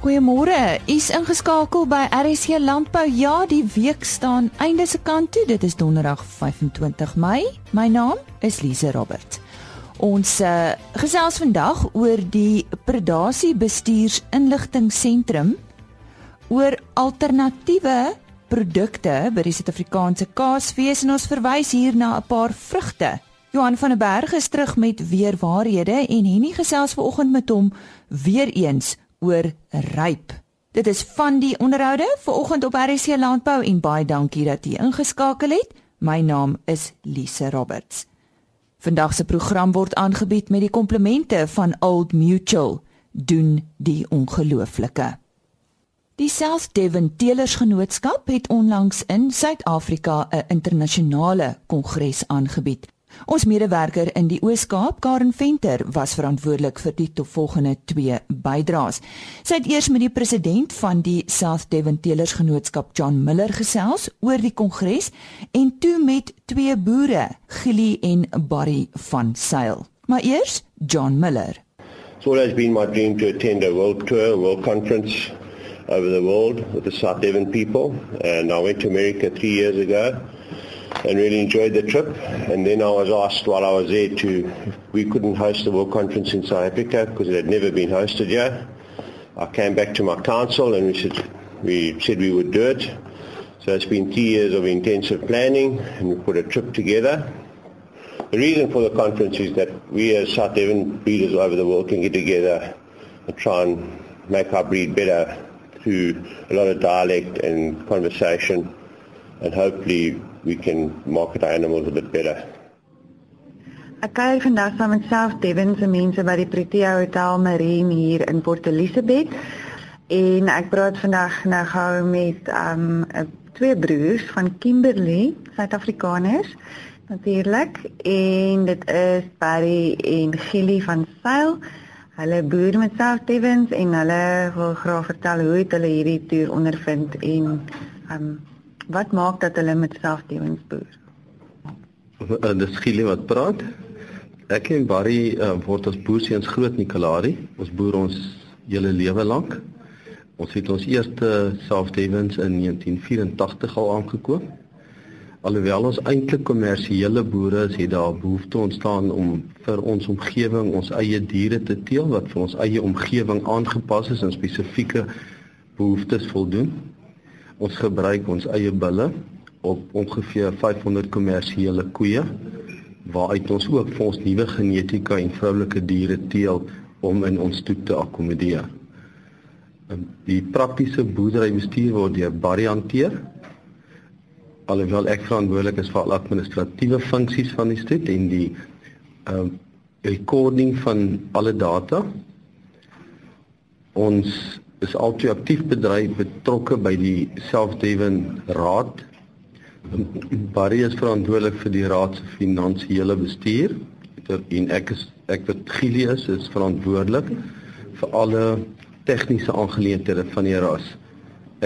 Goeiemôre. U's ingeskakel by RSC Landbou. Ja, die week staan einde se kant toe. Dit is Donderdag 25 Mei. My naam is Lise Roberts. Ons uh, gesels vandag oor die Predasie Bestuursinligtingseentrum oor alternatiewe produkte by die Suid-Afrikaanse kaasfees en ons verwys hier na 'n paar vrugte. Johan van der Berg is terug met weer waarhede en Henny gesels vanoggend met hom weer eens oor ryp. Dit is van die onderhoude vir oggend op RC Landbou en baie dankie dat jy ingeskakel het. My naam is Lise Roberts. Vandag se program word aangebied met die komplemente van Old Mutual. Doen die ongelooflike. Die South Devon Teelersgenootskap het onlangs in Suid-Afrika 'n internasionale kongres aangebied. Ons medewerker in die Oos-Kaap, Karen Venter, was verantwoordelik vir die volgende twee bydraes. Sy het eers met die president van die South Devon Teelers Genootskap, John Miller, gesels oor die kongres en toe met twee boere, Gilly en Barry van Sail. Maar eers John Miller. It's always been my dream to attend a world tour, a world conference over the world with the South Devon people and I went to America 3 years ago. And really enjoyed the trip. And then I was asked while I was there to, we couldn't host the World Conference in South Africa because it had never been hosted yet. I came back to my council and we said, we said we would do it. So it's been three years of intensive planning and we put a trip together. The reason for the conference is that we as South Devon breeders over the world can get together and try and make our breed better through a lot of dialect and conversation and hopefully we can market our animals a bit better. Ek kuier vandag saam met self Devin se mense by die Protea Hotel Marine hier in Port Elizabeth en ek praat vandag nou gou met um twee broers van Kimberley, Suid-Afrikaners natuurlik en dit is Barry en Gilly van Sail. Hulle boer met self Devins en hulle wil graag vertel hoe het hulle hierdie toer ondervind en um Wat maak dat hulle met selfdewings boer? Uh, dis Gielie wat praat. Ek en Barry uh, word as boerseuns groot Nikolari. Ons boer ons hele lewe lank. Ons het ons eerste selfdewings in 1984 al aangekoop. Alhoewel ons eintlik kommersiële boere is, het daar behoefte ontstaan om vir ons omgewing ons eie diere te teel wat vir ons eie omgewing aangepas is en spesifieke behoeftes voldoen. Ons gebruik ons eie bulle op ongeveer 500 kommersiële koeie waaruit ons ook vir ons nuwe genetika en vroulike diere teel om in ons stoet te akkommodeer. Ehm, die praktiese boerderybestuur word deur Barry hanteer. Alhoewel ek verantwoordelik is vir al administratiewe funksies van die stoet en die ehm uh, recording van alle data. Ons is altyd aktief bedryf betrokke by die Self-Devon Raad. Barry is verantwoordelik vir die raad se finansiële bestuur en ek is ek wat Gili is is verantwoordelik vir alle tegniese aangeleenthede van die ras.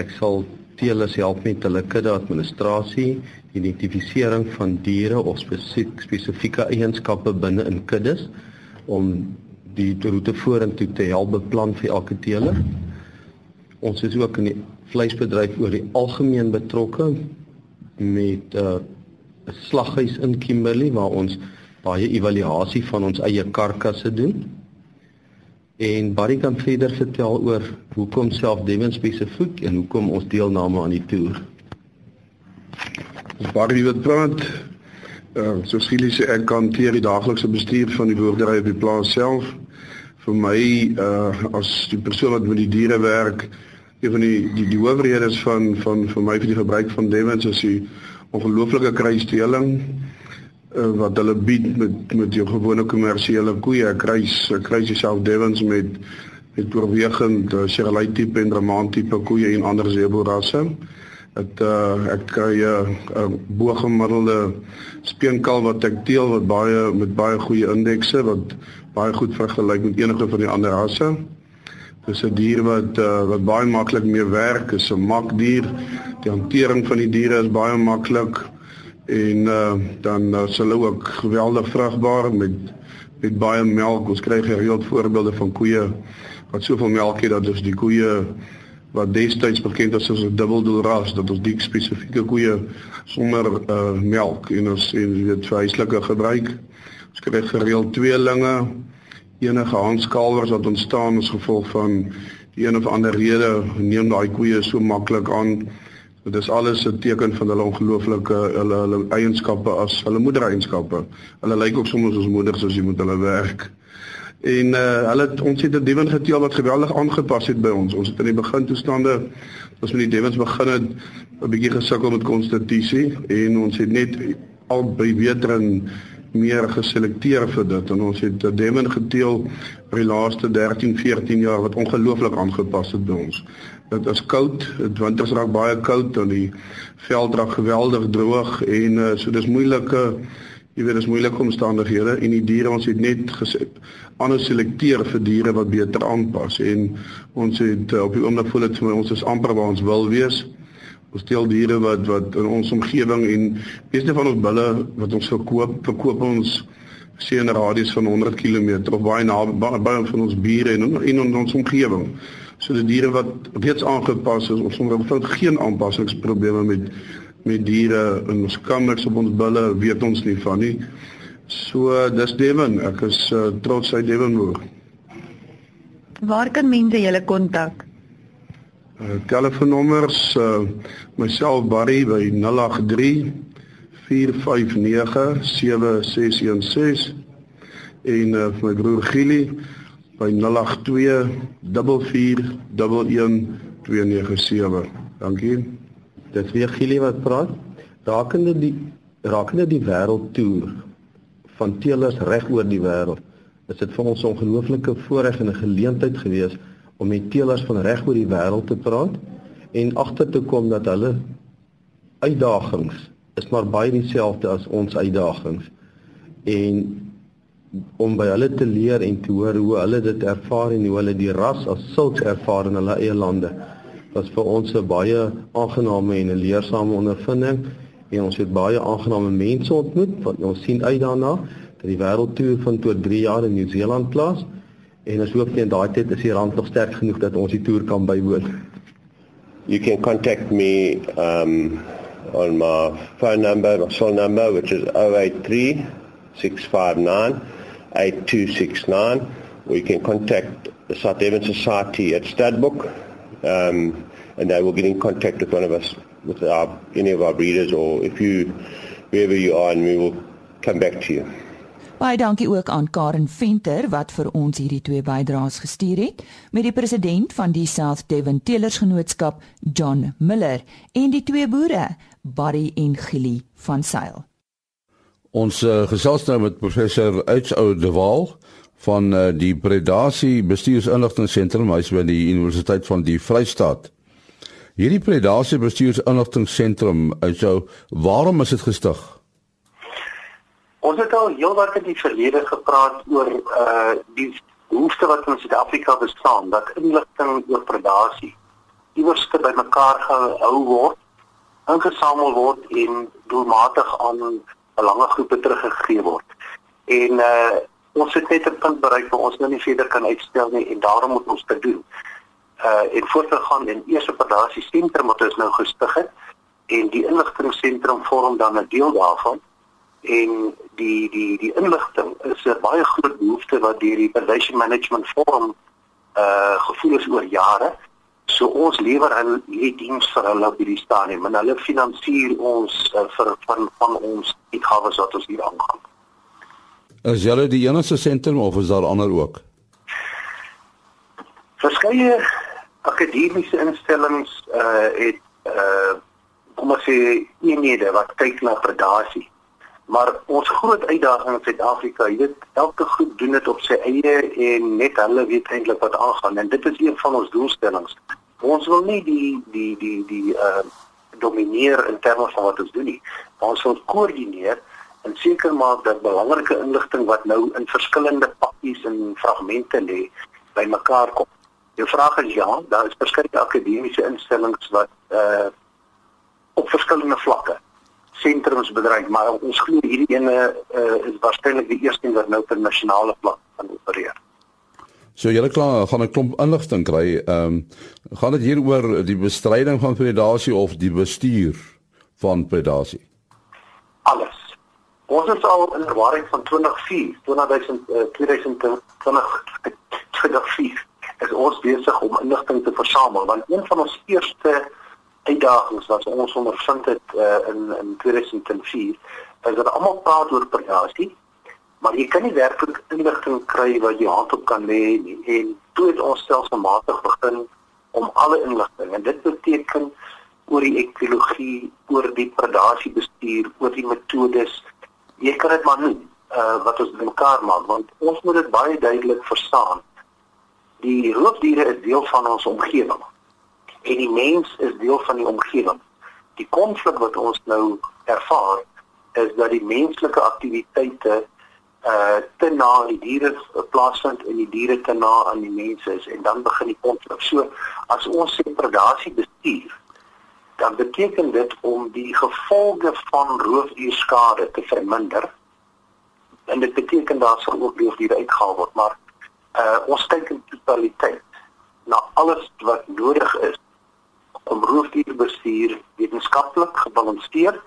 Ek sal teelers help met hulle kudde administrasie, identifisering van diere of spesifieke eienskappe binne in kuddes om die roete vorentoe te help beplan vir elke teeler. Ons is ook in die vleisbedryf oor die algemeen betrokke met 'n uh, slaghuis in Kimberley waar ons baie evaluasie van ons eie karkasse doen. En Barry kan verder vertel oor hoekom self Devon spesifiek en hoekom ons deelname aan die toer. Barry wat praat uh, so skielik sê ek kan teer die daaglikse bestuur van die boerdery op die plaas self. Vir my uh, as die persoon wat met die diere werk, een van die die die hoofredes van van vir my vir die gebruik van Devons is die ongelooflike kruisdeling uh, wat hulle bied met met jou gewone kommersiële koeie kruis kruis jouself Devons met met oorwegend uh, Chevrolet tipe en Brahman tipe koeie en ander zeeboerasse dit uh, ek kry 'n uh, uh, bo-gemiddelde speenkal wat ek teel wat baie met baie goeie indekse wat baie goed vergelyk met enige van die ander rasse Dis 'n dier wat uh, wat baie maklik mee werk, is 'n makdier. Die hantering van die diere is baie maklik en uh, dan uh, is hulle ook geweldig vrugbaar met met baie melk. Ons kry gereeld voorbeelde van koeie wat soveel melk het dat ons die koeie wat destyds bekend as as 'n dubbeldoelras dat ons die spesifieke koeie sonder uh, melk en ons en dit vir huislike gebruik. Ons kry gereeld tweelinge, enige hanskalwers wat ontstaan as gevolg van die een of ander rede neem daai koeie so maklik aan. Dit is alles 'n teken van hulle ongelooflike hulle hulle eienskappe as hulle moedereienskappe. Hulle lyk ook soms soos moeders as jy moet hulle werk. En uh hulle het ons het 'n Devon geteel wat geweldig aangepas het by ons. Ons het in die begin toestande ons met die Devons begin het 'n bietjie gesukkel met konstitusie en ons het net al by wetering meer geselekteer vir dit en ons het 'n Devon geteel vir die laaste 13, 14 jaar wat ongelooflik aangepas het by ons. Dit is koud, dit winters raak baie koud en die veld raak geweldig droog en uh, so dis moeilike jy weet dis moeilike omstandighede en die diere ons het net gesê anders selekteer vir diere wat beter aanpas en ons het uh, op die oomblik voel dit vir my ons is amper waar ons wil wees. Ons steel diere wat wat in ons omgewing en meeste van ons bulle wat ons verkoop, verkoop ons sien 'n radius van 100 km of baie naby baie van ons bure en in, in ons omgewing. So die diere wat reeds aangepas is, ons het geen aanpassingsprobleme met met diere in ons kamers op ons bulle weet ons nie van nie. So dis Devon, ek is uh, trots hy Devon hoor. Waar kan mense julle kontak? Uh, telefoonnommers uh, myself Barry by 083 459 7616 en uh, my broer Gili by 082 44 11297. Dankie. Dit is weer Gili wat praat. Rakende die rakende die wêreldtoer van teelers reg oor die wêreld. Is dit vir ons 'n ongelooflike voorreg en 'n geleentheid gewees om met teelers van reg oor die wêreld te praat en agter te kom dat hulle uitdagings is maar baie dieselfde as ons uitdagings. En om by hulle te leer en te hoor hoe hulle dit ervaar en hoe hulle die ras as sulks ervaar in hulle eie lande was vir ons 'n baie aangename en 'n leersame ondervinding en ons het baie aangename mense ontmoet wat ons sien uit daarna dat die wêreldtoer van tot 3 jaar in Nieu-Seeland plaas en ons hoop teen daai tyd is die rand nog sterk genoeg dat ons die toer kan bywoon. You can contact me um on my phone number, my cell number which is 083 659 8269 or you can contact the South Devon Society at Stadbook um, and they will get in contact with one of us, with our, any of our breeders, or if you, wherever you are, and we will come back to you. Baie dankie ook aan Karen Venter wat vir ons hierdie twee bydraes gestuur het met die president van die South Devon Teelers Genootskap John Miller en die twee boere Barry en Gilly van Sail. Ons uh, gesels nou met professor Uitso de Waal van uh, die Predasie Bestuursinligtingseentrum huis by die Universiteit van die Vrystaat. Hierdie Predasie Bestuursinligtingseentrum, so waarom is dit gestig? Ons het al heelwat in die verlede gepraat oor uh die behoefte wat in Suid-Afrika bestaan dat inligting oor predasie iewers te bymekaar gehou word, ingesamel word en doelmatig aan belangegroepe teruggegee word. En uh ons het net 'n punt bereik waar ons nou nie verder kan uitstel nie en daarom moet ons dit doen. Uh en voortgegaan in eerste operasie sentrum wat ons nou gestig het en die inligtingseentrum vorm dan 'n deel daarvan en die die die inligting is 'n baie groot behoefte wat deur die Population Management Forum uh gevoel is oor jare. So ons lewer hulle hierdie diens vir hulle op hierdie stadium en hulle finansier ons uh, vir van van ons uitgawes wat ons hier aangaan. Is julle die enigste sentrum of is daar ander ook? Verskeie akademiese instellings uh het uh kom ons sê eenhede wat kyk na predasie. Maar ons groot uitdaging in Suid-Afrika, jy weet, elke groep doen dit op sy eie en net hulle weet eintlik wat aangaan en dit is een van ons doelstellings. Ons wil nie die die die die uh domineer in terme van wat ons doen nie. Ons wil koördineer en seker maak dat belangrike inligting wat nou in verskillende pakkies en fragmente lê bymekaar kom. Jou vraag is ja, daar is verskeie akademiese instellings wat uh op verskillende vlakke sentrums bedryf, maar ons glo hierdie ene uh, is waarskynlik die eerste wat nou op nasionale vlak kan opereer. So julle klaar gaan 'n klomp inligting kry. Ehm um, gaan dit hier oor die bestryding van predasie of die bestuur van predasie? Alles. Ons is al in ervaring van 2004, 2000 uh, 2020 2004 is ons besig om inligting te versamel want een van ons eerste uitdagings wat ons ondervind het uh, in in 2004 is dat almal praat oor predasie maar jy kan nie werklik inligting kry wat jy hand op kan lê nie en toe het ons stelselmatig begin om alle inligting en dit beteken oor die ekologie, oor die predasie bestuur, oor die metodes. Jy kan dit maar noem uh, wat ons mekaar maak want ons moet dit baie duidelik verstaan. Die roofdiere is deel van ons omgewing en die mens is deel van die omgewing. Die konflik wat ons nou ervaar is dat die menslike aktiwiteite uh te na die diere plaasvind en die diere te na aan die mense is en dan begin die konflik. So as ons sê predasie bestuur, dan beteken dit om die gevolge van roofdierskade te verminder. En dit beteken daar sal ook roofdiere uitgehaal word, maar uh ons kyk in totaliteit na alles wat nodig is om roofdierbestuur wetenskaplik gebalanseerd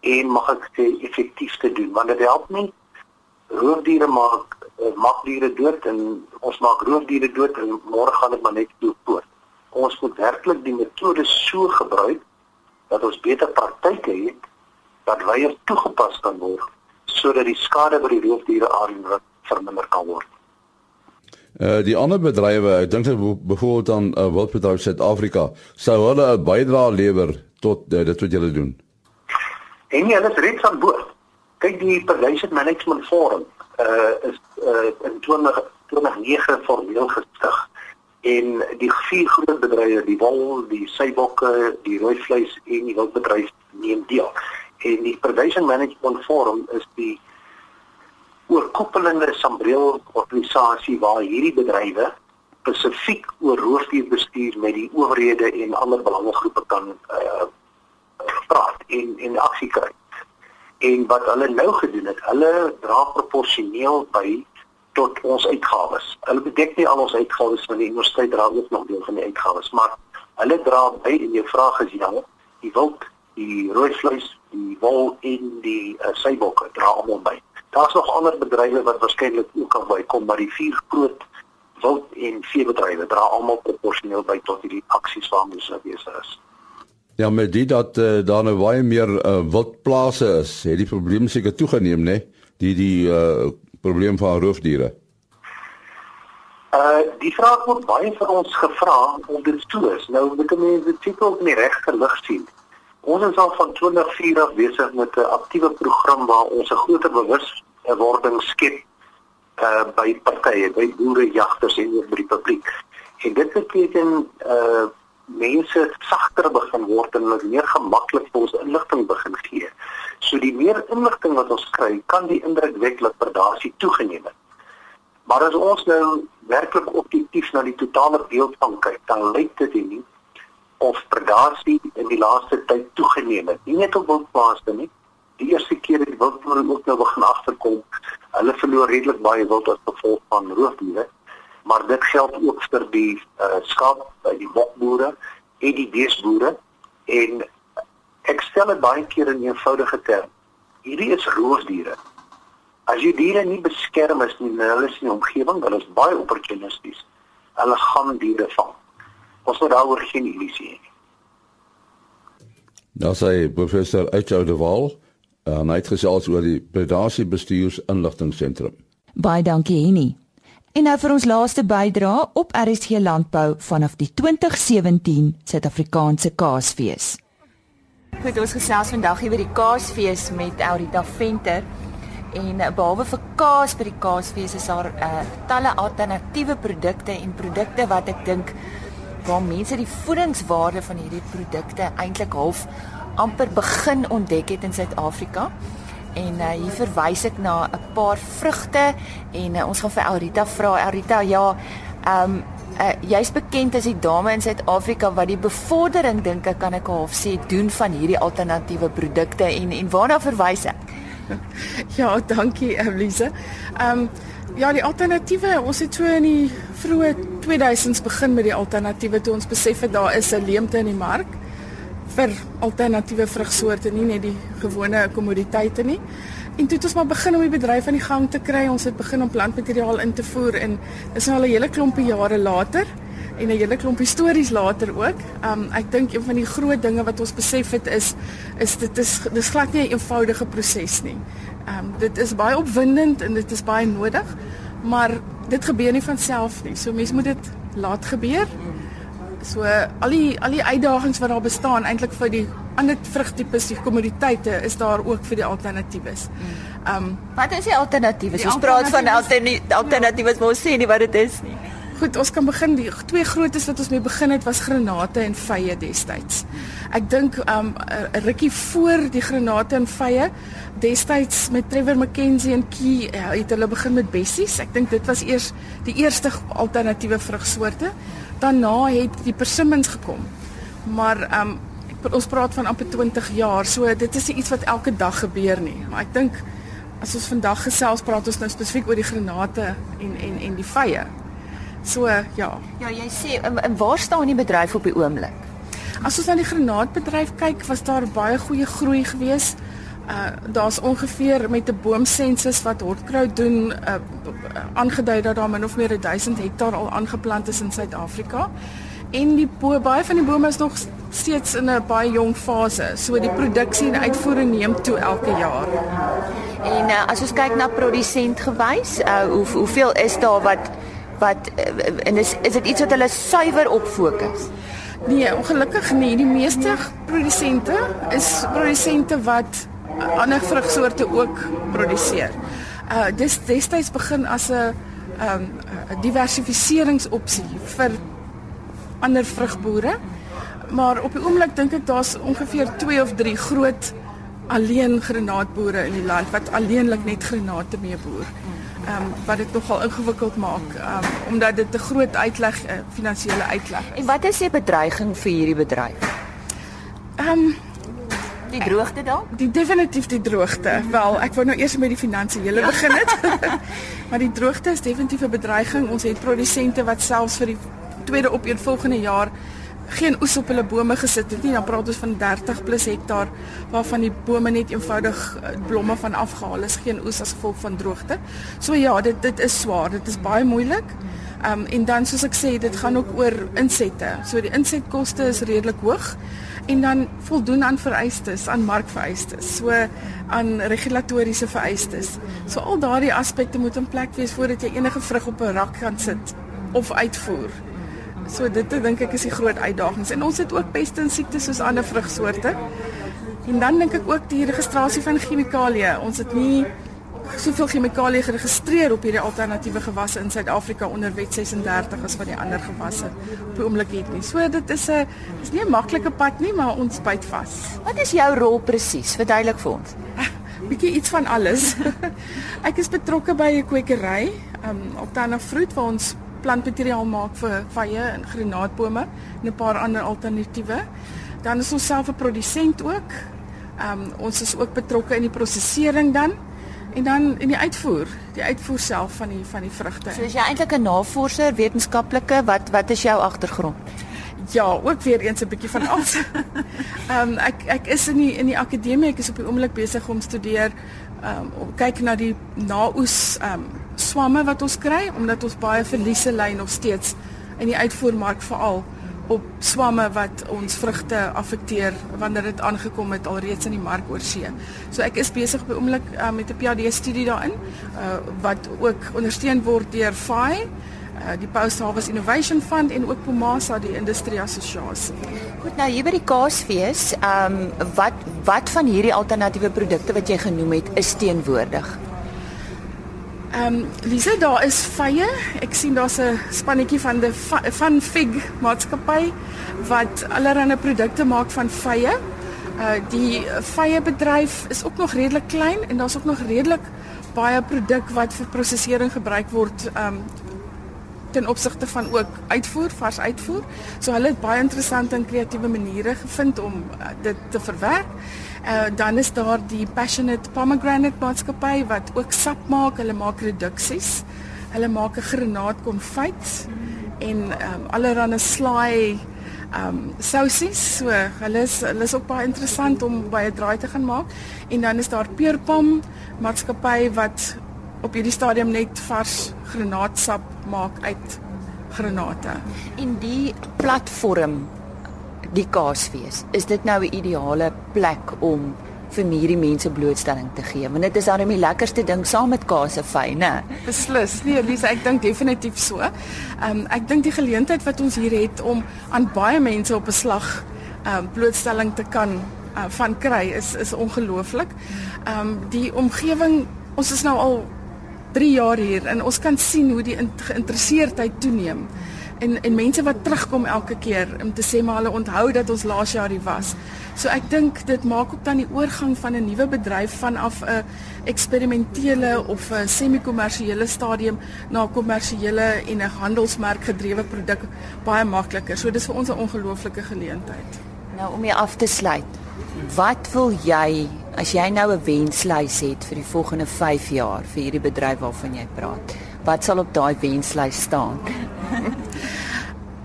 en mag ek sê effektief te doen want dit help nie. Roofdiere maak uh, maak diere dood en ons maak roofdiere dood en môre gaan dit maar net toe poort ons moet werklik die metodes so gebruik dat ons beter praktyke het wat weer toegepas kan word sodat die skade by die roofdiere aan verminder kan word Uh die ander bedrywe, ek dink byvoorbeeld aan uh, Wildbedryf Suid-Afrika, sou hulle 'n bydrae lewer tot uh, dit wat julle doen. En hulle is reeds aan boord. Kyk die Population Management Forum uh is uh in 20 2009 formeel gestig en die vier groot bedrywe, die wol, die seibokke, die rooi vleis en die wildbedryf neem deel. En die Population Management Forum is die oorkoepelende sambreel organisasie waar hierdie bedrywe spesifiek oor roofdierbestuur met die owerhede en ander belangegroepe kan uh, praat en en aksie kry. En wat hulle nou gedoen het, hulle dra proporsioneel by tot ons uitgawes. Hulle bedek nie al ons uitgawes van die universiteit dra ook nog deel van die uitgawes, maar hulle dra by en jou vraag is ja, die wild, die rooi vleis, die wol en die uh, seibokke dra almal by. Daar's nog ander bedrywe wat waarskynlik ook kan bykom, maar die vier groot wild en veebedrywe dra almal proporsioneel by tot hierdie aksies waarmee ons besig is. Ja, met dit dat uh, daar nou baie meer uh, wildplase is, het die probleem seker toegeneem, né? Die die uh, probleem van roofdiere. Uh die vraag word baie vir ons gevra om dit toe is. Nou moet mense dit tipe in die regte lig sien. Ons is al van 2004 af besig met 'n aktiewe program waar ons 'n groter bewuswording skep uh by partye, by boere, jagters en oor die publiek. En dit beteken uh mense sagter begin word en hulle meer gemaklik vir ons inligting begin gee. So die meer inligting wat ons kry, kan die indrukwekkende predasie toegeneem het. Maar as ons nou werklik objektief na die totale beeld van kyk, dan lyk dit nie of predasie in die laaste tyd toegeneem het. Nie net op wildplase nie. Die eerste keer het die wildboere ook nou begin agterkom. Hulle verloor redelik baie wild as gevolg van roofdiere. Maar dit geld ook vir die uh, skaap by die bokboere en die beesboere en ek stel dit baie keer in eenvoudige term. Hierdie is roofdiere. As jy diere nie beskerm is nie, hulle is in die omgewing, hulle is baie opportunisties. Hulle gaan diere vang. Ons moet daaroor geen illusie hê. Nou sê professor Echo de Waal, uh, hy het gesels oor die predasie bestuurs inligtingseentrum. Baie dankie Henny. En nou vir ons laaste bydrae op RSG Landbou vanaf die 2017 Suid-Afrikaanse Kaasfees. Goed, ons gesels vandag hier by die Kaasfees met Aurita Venter. En uh, behalwe vir kaas by die Kaasfees is daar uh, talle alternatiewe produkte en produkte wat ek dink waar mense die voedingswaarde van hierdie produkte eintlik half amper begin ontdek het in Suid-Afrika. En uh, hier verwys ek na 'n paar vrugte en uh, ons gaan vir Elrita vra Elrita ja, ehm um, uh, jy's bekend as die dame in Suid-Afrika wat die bevordering dink ek kan ek half sê doen van hierdie alternatiewe produkte en en waarna verwys ek? Ja, dankie Elise. Ehm um, ja, die alternatiewe, ons het so in die vroeë 2000s begin met die alternatiewe toe ons besef het daar is 'n leemte in die mark vir alternatiewe vrugsoorte, nie net die gewone kommoditeite nie. En toe het ons maar begin om die bedryf aan die gang te kry. Ons het begin om plantmateriaal in te voer en dis nou al 'n hele klompie jare later en 'n hele klompie stories later ook. Um ek dink een van die groot dinge wat ons besef het is is dit is dis glad nie 'n eenvoudige proses nie. Um dit is baie opwindend en dit is baie nodig, maar dit gebeur nie van self nie. So mense moet dit laat gebeur. So al die al die uitdagings wat daar bestaan eintlik vir die ander vrugtipes, die kommoditeite is daar ook vir die alternatiewes. Ehm um, wat is die alternatiewes? Ons praat van alternatiewes, maar ons sê nie wat dit is nie. Goed, ons kan begin die twee grootes wat ons mee begin het was granate en vye destyds. Ek dink um 'n rukkie voor die granate en vye destyds met Trevor McKenzie en Key ja, het hulle begin met bessies. Ek dink dit was eers die eerste alternatiewe vrugsoorte. Daarna het die persimmons gekom. Maar um ons praat van amper 20 jaar. So dit is iets wat elke dag gebeur nie. Maar ek dink as ons vandag gesels praat ons nou spesifiek oor die granate en en en die vye. So ja. Ja, jy sê en, waar staan die bedryf op die oomblik? As ons na die granaatbedryf kyk, was daar baie goeie groei gewees. Uh daar's ongeveer met 'n boomsensus wat Hortkraut doen, uh aangedui dat daar min of meer 1000 hektaar al aangeplant is in Suid-Afrika. En die baie van die bome is nog steeds in 'n baie jong fase. So die produksie en uitvoering neem toe elke jaar. En uh, as ons kyk na produsent gewys, uh hoe hoeveel is daar wat wat eh, en is is dit iets wat hulle suiwer op fokus? Nee, ongelukkig nie. Die meeste produsente is produsente wat ander vrugsoorte ook produseer. Uh dis destyds begin as 'n um 'n diversifiseringsopsie vir ander vrugboere. Maar op die oomblik dink ek daar's ongeveer 2 of 3 groot alleen granaatboere in die land wat alleenlik net granate mee boer ehm um, wat dit nogal ingewikkeld maak um, omdat dit 'n groot uitleg uh, finansiële uitleg is. En wat is die bedreiging vir hierdie bedryf? Ehm um, die droogte dan? Die definitief die droogte. Wel, ek wou nou eers met die finansiële ja. begin het. maar die droogte is definitief 'n bedreiging. Ons het produsente wat selfs vir die tweede opeenvolgende jaar geen oes op hulle bome gesit het nie. Dan praat ons van 30 plus hektaar waarvan die bome net eenvoudig eh, blomme van afgehaal is, geen oes as gevolg van droogte. So ja, dit dit is swaar. Dit is baie moeilik. Um, en dan soos ek sê, dit gaan ook oor insette. So die insetkoste is redelik hoog en dan voldoen aan vereistes, aan markvereistes, so aan regulatoriese vereistes. So al daardie aspekte moet in plek wees voordat jy enige vrug op 'n rak kan sit of uitvoer. So dit dink ek is die groot uitdagings en ons het ook peste en siektes soos ander vrugsoorte. En dan dink ek ook die registrasie van chemikalieë. Ons het nie soveel chemikalieë geregistreer op hierdie alternatiewe gewasse in Suid-Afrika onder Wet 36 as wat die ander gewasse op die oomblik het nie. So dit is 'n is nie 'n maklike pad nie, maar ons byt vas. Wat is jou rol presies? Verduidelik vir ons. Bietjie iets van alles. ek is betrokke by 'n kwekery, um Altana Fruit waar ons plantmateriaal maak vir vye en granaatbome en 'n paar ander alternatiewe. Dan is ons self 'n produsent ook. Um, ons is ook betrokke in die prosesering dan en dan in die uitvoer, die uitvoer self van die van die vrugte. So is jy eintlik 'n navorser, wetenskaplike, wat wat is jou agtergrond? Ja, ook weer eens 'n bietjie van alles. Ehm um, ek ek is in die in die akademie, ek is op die oomblik besig om studeer ehm um, kyk na die naoes ehm um, swamme wat ons kry omdat ons baie verliese ly nog steeds in die uitvoermark veral op swamme wat ons vrugte affekteer wanneer dit aangekom het alreeds in die mark oor see. So ek is besig by oomblik uh, met 'n PhD studie daarin uh, wat ook ondersteun word deur FAI uh, die Post Harvest Innovation Fund en ook Pomasa die industrie assosiasie. Goed, nou hier by die Kaasfees, ehm um, wat wat van hierdie alternatiewe produkte wat jy genoem het is teenwoordig? Ehm um, Lise, daar is vye. Ek sien daar's 'n spannetjie van die van Fig maatskappy wat allerlei produkte maak van vye. Uh die vye bedryf is ook nog redelik klein en daar's ook nog redelik baie produk wat vir prosesering gebruik word ehm um, ten opsigte van ook uitvoer, vars uitvoer. So hulle het baie interessante en kreatiewe maniere gevind om uh, dit te verwerk. Uh, dan is daar die Passionate Pomegranate maatskappy wat ook sap maak. Hulle maak reduksies. Hulle maak 'n granaatkonfyt en um, allerlei slaai um sousies. So hulle is hulle is ook baie interessant om 'n draai te gaan maak. En dan is daar Peerpom maatskappy wat op hierdie stadium net vars granaatsap maak uit granate. En die platform die kaasfees, is dit nou 'n ideale plek om vir hierdie mense blootstelling te gee want dit is dan die lekkerste ding saam met kaas en vy, né? Beslis. Nee, Elise, ek dink definitief so. Ehm um, ek dink die geleentheid wat ons hier het om aan baie mense op 'n slag ehm um, blootstelling te kan uh, van kry is is ongelooflik. Ehm um, die omgewing, ons is nou al 3 jaar hier en ons kan sien hoe die geïnteresseerdheid toeneem en en mense wat terugkom elke keer om te sê maar hulle onthou dat ons laas jaar hier was. So ek dink dit maak ook dan die oorgang van 'n nuwe bedryf vanaf 'n eksperimentele of 'n semi-kommersiële stadium na 'n kommersiële en 'n handelsmerk gedrewe produk baie makliker. So dis vir ons 'n ongelooflike geleentheid. Nou om jy af te sluit. Wat wil jy as jy nou 'n wenslys het vir die volgende 5 jaar vir hierdie bedryf waarvan jy praat? Wat sal op daai wenslys staan?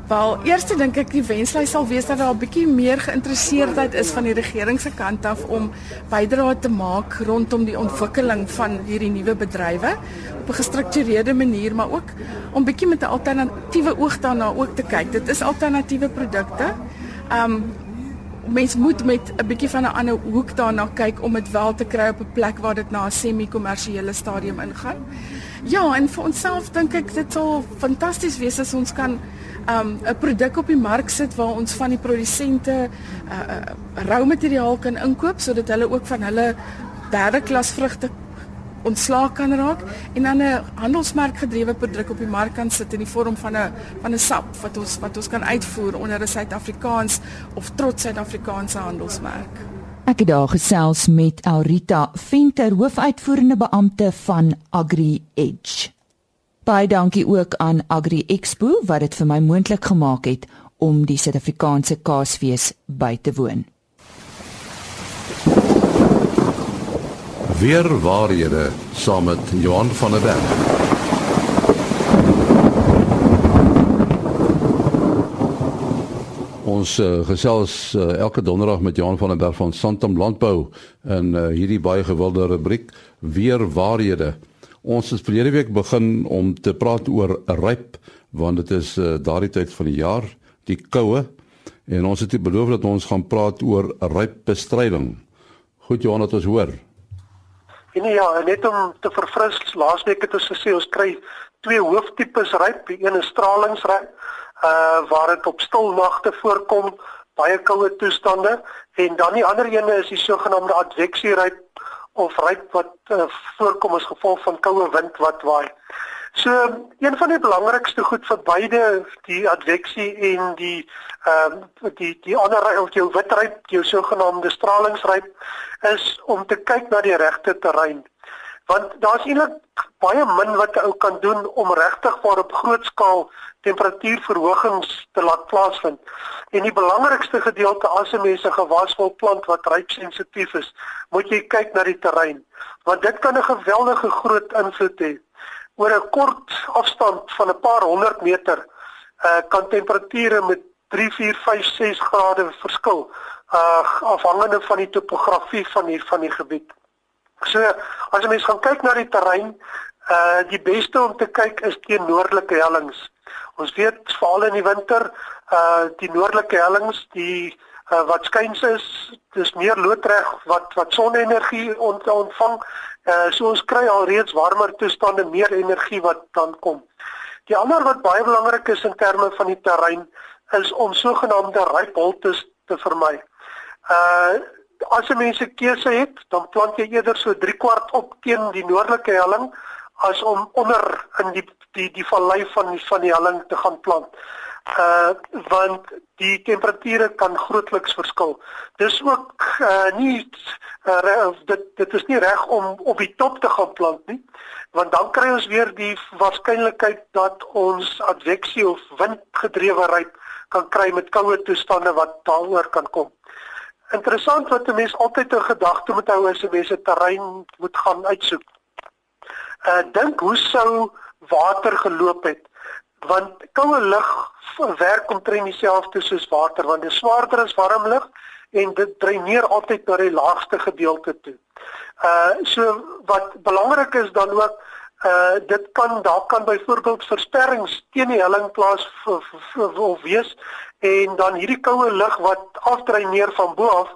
Wel, eerste dink ek die wenslys sal wees dat daar 'n bietjie meer geïnteresseerdheid is van die regering se kant af om bydrae te maak rondom die ontwikkeling van hierdie nuwe bedrywe op 'n gestruktureerde manier, maar ook om bietjie met 'n alternatiewe oog daarna ook te kyk. Dit is alternatiewe produkte. Um mens moet met 'n bietjie van 'n ander hoek daarna kyk om dit wel te kry op 'n plek waar dit na 'n semi-kommersiële stadium ingaan. Ja, en vir onsself dink ek dit sal fantasties wees as ons kan um 'n produk op die mark sit waar ons van die produsente uh, uh rou materiaal kan inkoop sodat hulle ook van hulle derde klas vrugte ontslaak kan raak en dan 'n handelsmerk gedrewe produk op die mark kan sit in die vorm van 'n van 'n sap wat ons wat ons kan uitvoer onder 'n Suid-Afrikaans of trots Suid-Afrikaanse handelsmerk. Ek het daar gesels met Aurita Venter, hoofuitvoerende beampte van Agri Edge. Baie dankie ook aan Agri Expo wat dit vir my moontlik gemaak het om die Suid-Afrikaanse Kaasfees by te woon. Weer waarhede saam met Johan van der Berg. Ons uh, gesels uh, elke donderdag met Johan van der Berg van Santam Landbou in uh, hierdie baie gewilde rubriek weer waarhede. Ons het verlede week begin om te praat oor ryp want dit is uh, daardie tyd van die jaar, die koue en ons het beloof dat ons gaan praat oor rypbestryding. Goed Johan, het ons hoor. Nee ja, net om te verfris, laasweek het ons gesê ons kry twee hooftipes ryp, die een is stralingsryp uh waar dit op stil nagte voorkom, baie koue toestande en dan die ander ene is die sogenaamde advexieryp of ryp wat uh, voorkom as gevolg van koue wind wat waai. So een van die belangrikste goed vir beide die advexie en die ehm uh, die die ander of jou witryp, jou sogenaamde stralingsryp is om te kyk na die regte terrein want daar's eintlik baie min wat 'n ou kan doen om regtig vir op groot skaal temperatuurverhogings te laat plaasvind. En die belangrikste gedeelte as 'n mens 'n gewas wil plant wat ryp sensitief is, moet jy kyk na die terrein, want dit kan 'n geweldige groot invloed hê. Oor 'n kort afstand van 'n paar honderd meter, uh kan temperature met 3, 4, 5, 6 grade verskil, uh afhangende van die topografie van hier van die gebied. So as 'n mens gaan kyk na die terrein, uh die beste om te kyk is teen noordelike hellings. Ons weet veral in die winter, uh die noordelike hellings, die uh, wat skuins is, dis meer loodreg wat wat sonenergie ont, ontvang. Uh so ons kry al reeds warmer toestande, meer energie wat dan kom. Die ander wat baie belangrik is in terme van die terrein is om sogenaamde rypholtes te vermy. Uh as jy mense keuse het, dan plant jy eerder so 3 kwart op teen die noordelike helling as om onder in die die die vallei van die van die helling te gaan plant. uh want die temperature kan grootliks verskil. Dis ook uh nie uh, dit dit is nie reg om op die top te gaan plant nie want dan kry ons weer die waarskynlikheid dat ons adveksie of windgedrewe ryp kan kry met koue toestande wat daaroor kan kom. Interessant wat 'n mens altyd 'n gedagte moet hou as 'n mens 'n terrein moet gaan uitsoek. Uh dink hoe sou water geloop het want koue lug werk omtrent dieselfde soos water want dit swaarder as warm lug en dit dreineer altyd na die laagste gedeelte toe. Uh so wat belangrik is dan ook uh dit kan daar kan byvoorbeeld versperrings teen die helling plaas of wees en dan hierdie koue lug wat afdreineer van bo af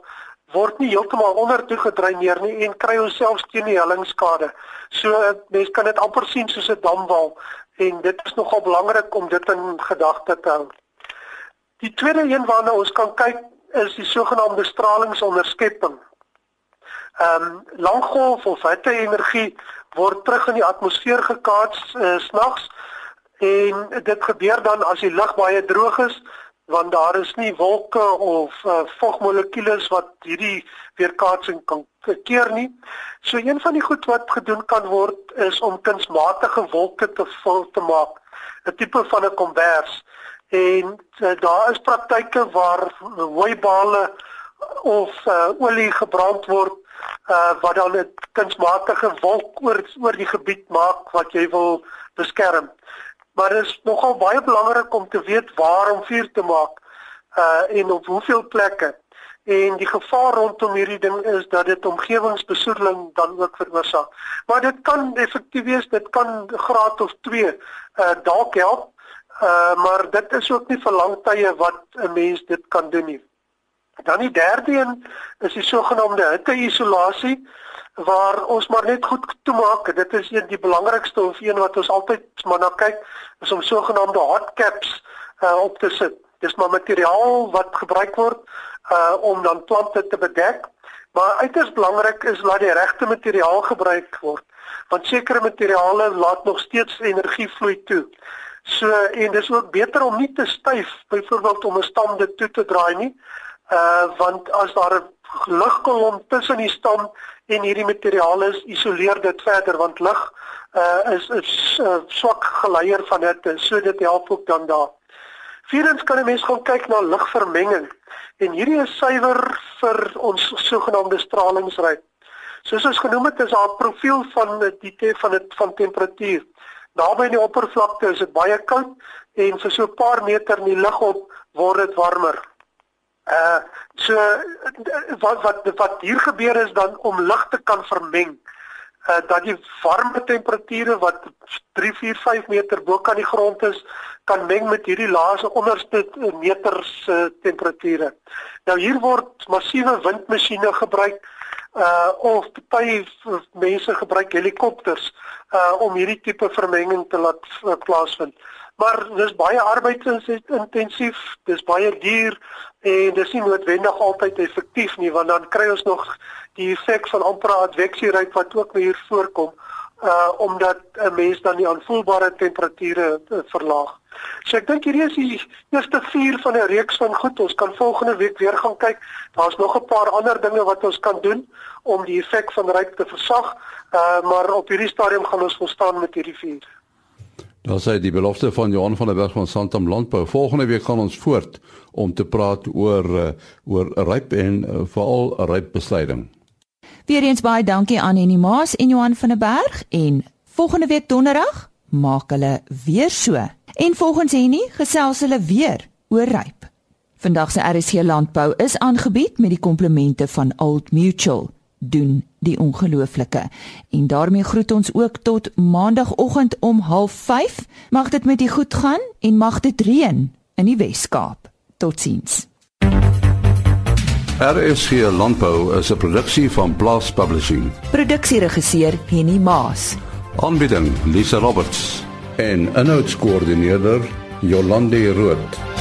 word nie heeltemal onder toe gedreineer nie en kry ons selfs teen die hellingskade. So mense kan dit amper sien soos 'n damwal en dit is nogal belangrik om dit in gedagte te hou. Die tweede een waarna ons kan kyk is die sogenaamde stralingsonderskepping. Ehm um, langgolf of hitte-energie word terug in die atmosfeer gekaats uh, snags en dit gebeur dan as die lug baie droog is want daar is nie wolke of uh, vogmolekules wat hierdie weerkaatsing kan keer nie. So een van die goed wat gedoen kan word is om kunsmatige wolke te vul te maak, 'n tipe van 'n kombers. En uh, daar is praktyke waar hooibale of uh, olie gebrand word uh, wat dan 'n kunsmatige wolk oor oor die gebied maak wat jy wil beskerm. Maar dit is nogal baie belangrik om te weet waar om vuur te maak uh en op hoeveel plekke. En die gevaar rondom hierdie ding is dat dit omgewingsbesoedeling dan ook veroorsaak. Maar dit kan effektief wees, dit kan graad of 2 uh dalk help. Uh maar dit is ook nie vir lang tye wat 'n mens dit kan doen nie. Dan die derde een is die sogenaamde hitte-isolasie waar ons maar net goed toemaak. Dit is een die belangrikste of een wat ons altyd maar na kyk is om sogenaamde hot caps uh, op te sit. Dis maar materiaal wat gebruik word uh om dan plante te bedek. Maar uiters belangrik is dat die regte materiaal gebruik word want sekere materiale laat nog steeds energie vloei toe. So en dis ook beter om nie te styf byvoorbeeld om 'n stam dit toe te draai nie. Uh want as daar 'n lugkolom tussen die stam en hierdie materiaal is isoleer dit verder want lig uh, is 'n uh, swak geleier van dit so dit help ook dan daar. Vierens kan 'n mens gaan kyk na ligvermenging en hierdie is suiwer vir ons sogenaamde stralingsryk. Soos ons genoem het is daar 'n profiel van die te van dit van temperatuur. Naby die oppervlakte is dit baie koud en vir so 'n paar meter in die lug op word dit warmer. Uh so wat wat wat hier gebeur is dan om lig te kan vermeng uh dat die warme temperature wat 3 4 5 meter bo kan die grond is kan meng met hierdie laaste onderste meters uh, temperature. Nou hier word massiewe windmasjiene gebruik uh of baie mense gebruik helikopters uh om hierdie tipe vermenging te laat uh, plaasvind. Maar dis baie arbeidsintensief, dis baie duur en dis nie noodwendig altyd effektief nie want dan kry ons nog die effek van amper adveksieryk wat ook weer voorkom uh omdat 'n mens dan die aanvoelbare temperature uh, verlaag. So ek dink hierdie is die eerste vier van 'n reeks van goed. Ons kan volgende week weer gaan kyk. Daar's nog 'n paar ander dinge wat ons kan doen om die effek van ryk te versag. Uh maar op hierdie stadium gaan ons volstaan met hierdie vier. Daar sê die belofte van Johan van der Berg van Santam Landbou. Volgende week gaan ons voort om te praat oor uh, oor ryp en uh, veral rypbeslyding. Weereens baie dankie aan Annie Maas en Johan van der Berg en volgende week donderdag maak hulle weer so. En volgens Henny gesels hulle weer oor ryp. Vandag se RC Landbou is aangebied met die komplemente van Old Mutual doen die ongelooflike. En daarmee groet ons ook tot maandagooggend om 05:30. Mag dit met u goed gaan en mag dit reën in die Wes-Kaap. Totsiens. RSG Landbou is 'n produksie van Blast Publishing. Produksieregisseur Henny Maas. Aanbieding Lisa Roberts en 'n notas koördineerder Jolande Rooi.